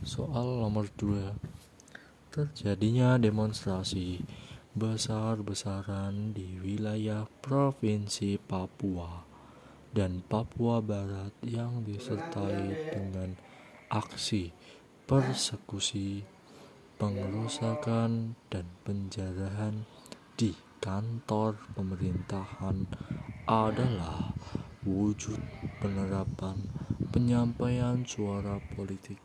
Soal nomor 2 Terjadinya demonstrasi besar-besaran di wilayah Provinsi Papua dan Papua Barat yang disertai dengan aksi persekusi, pengerusakan, dan penjarahan di kantor pemerintahan adalah wujud penerapan penyampaian suara politik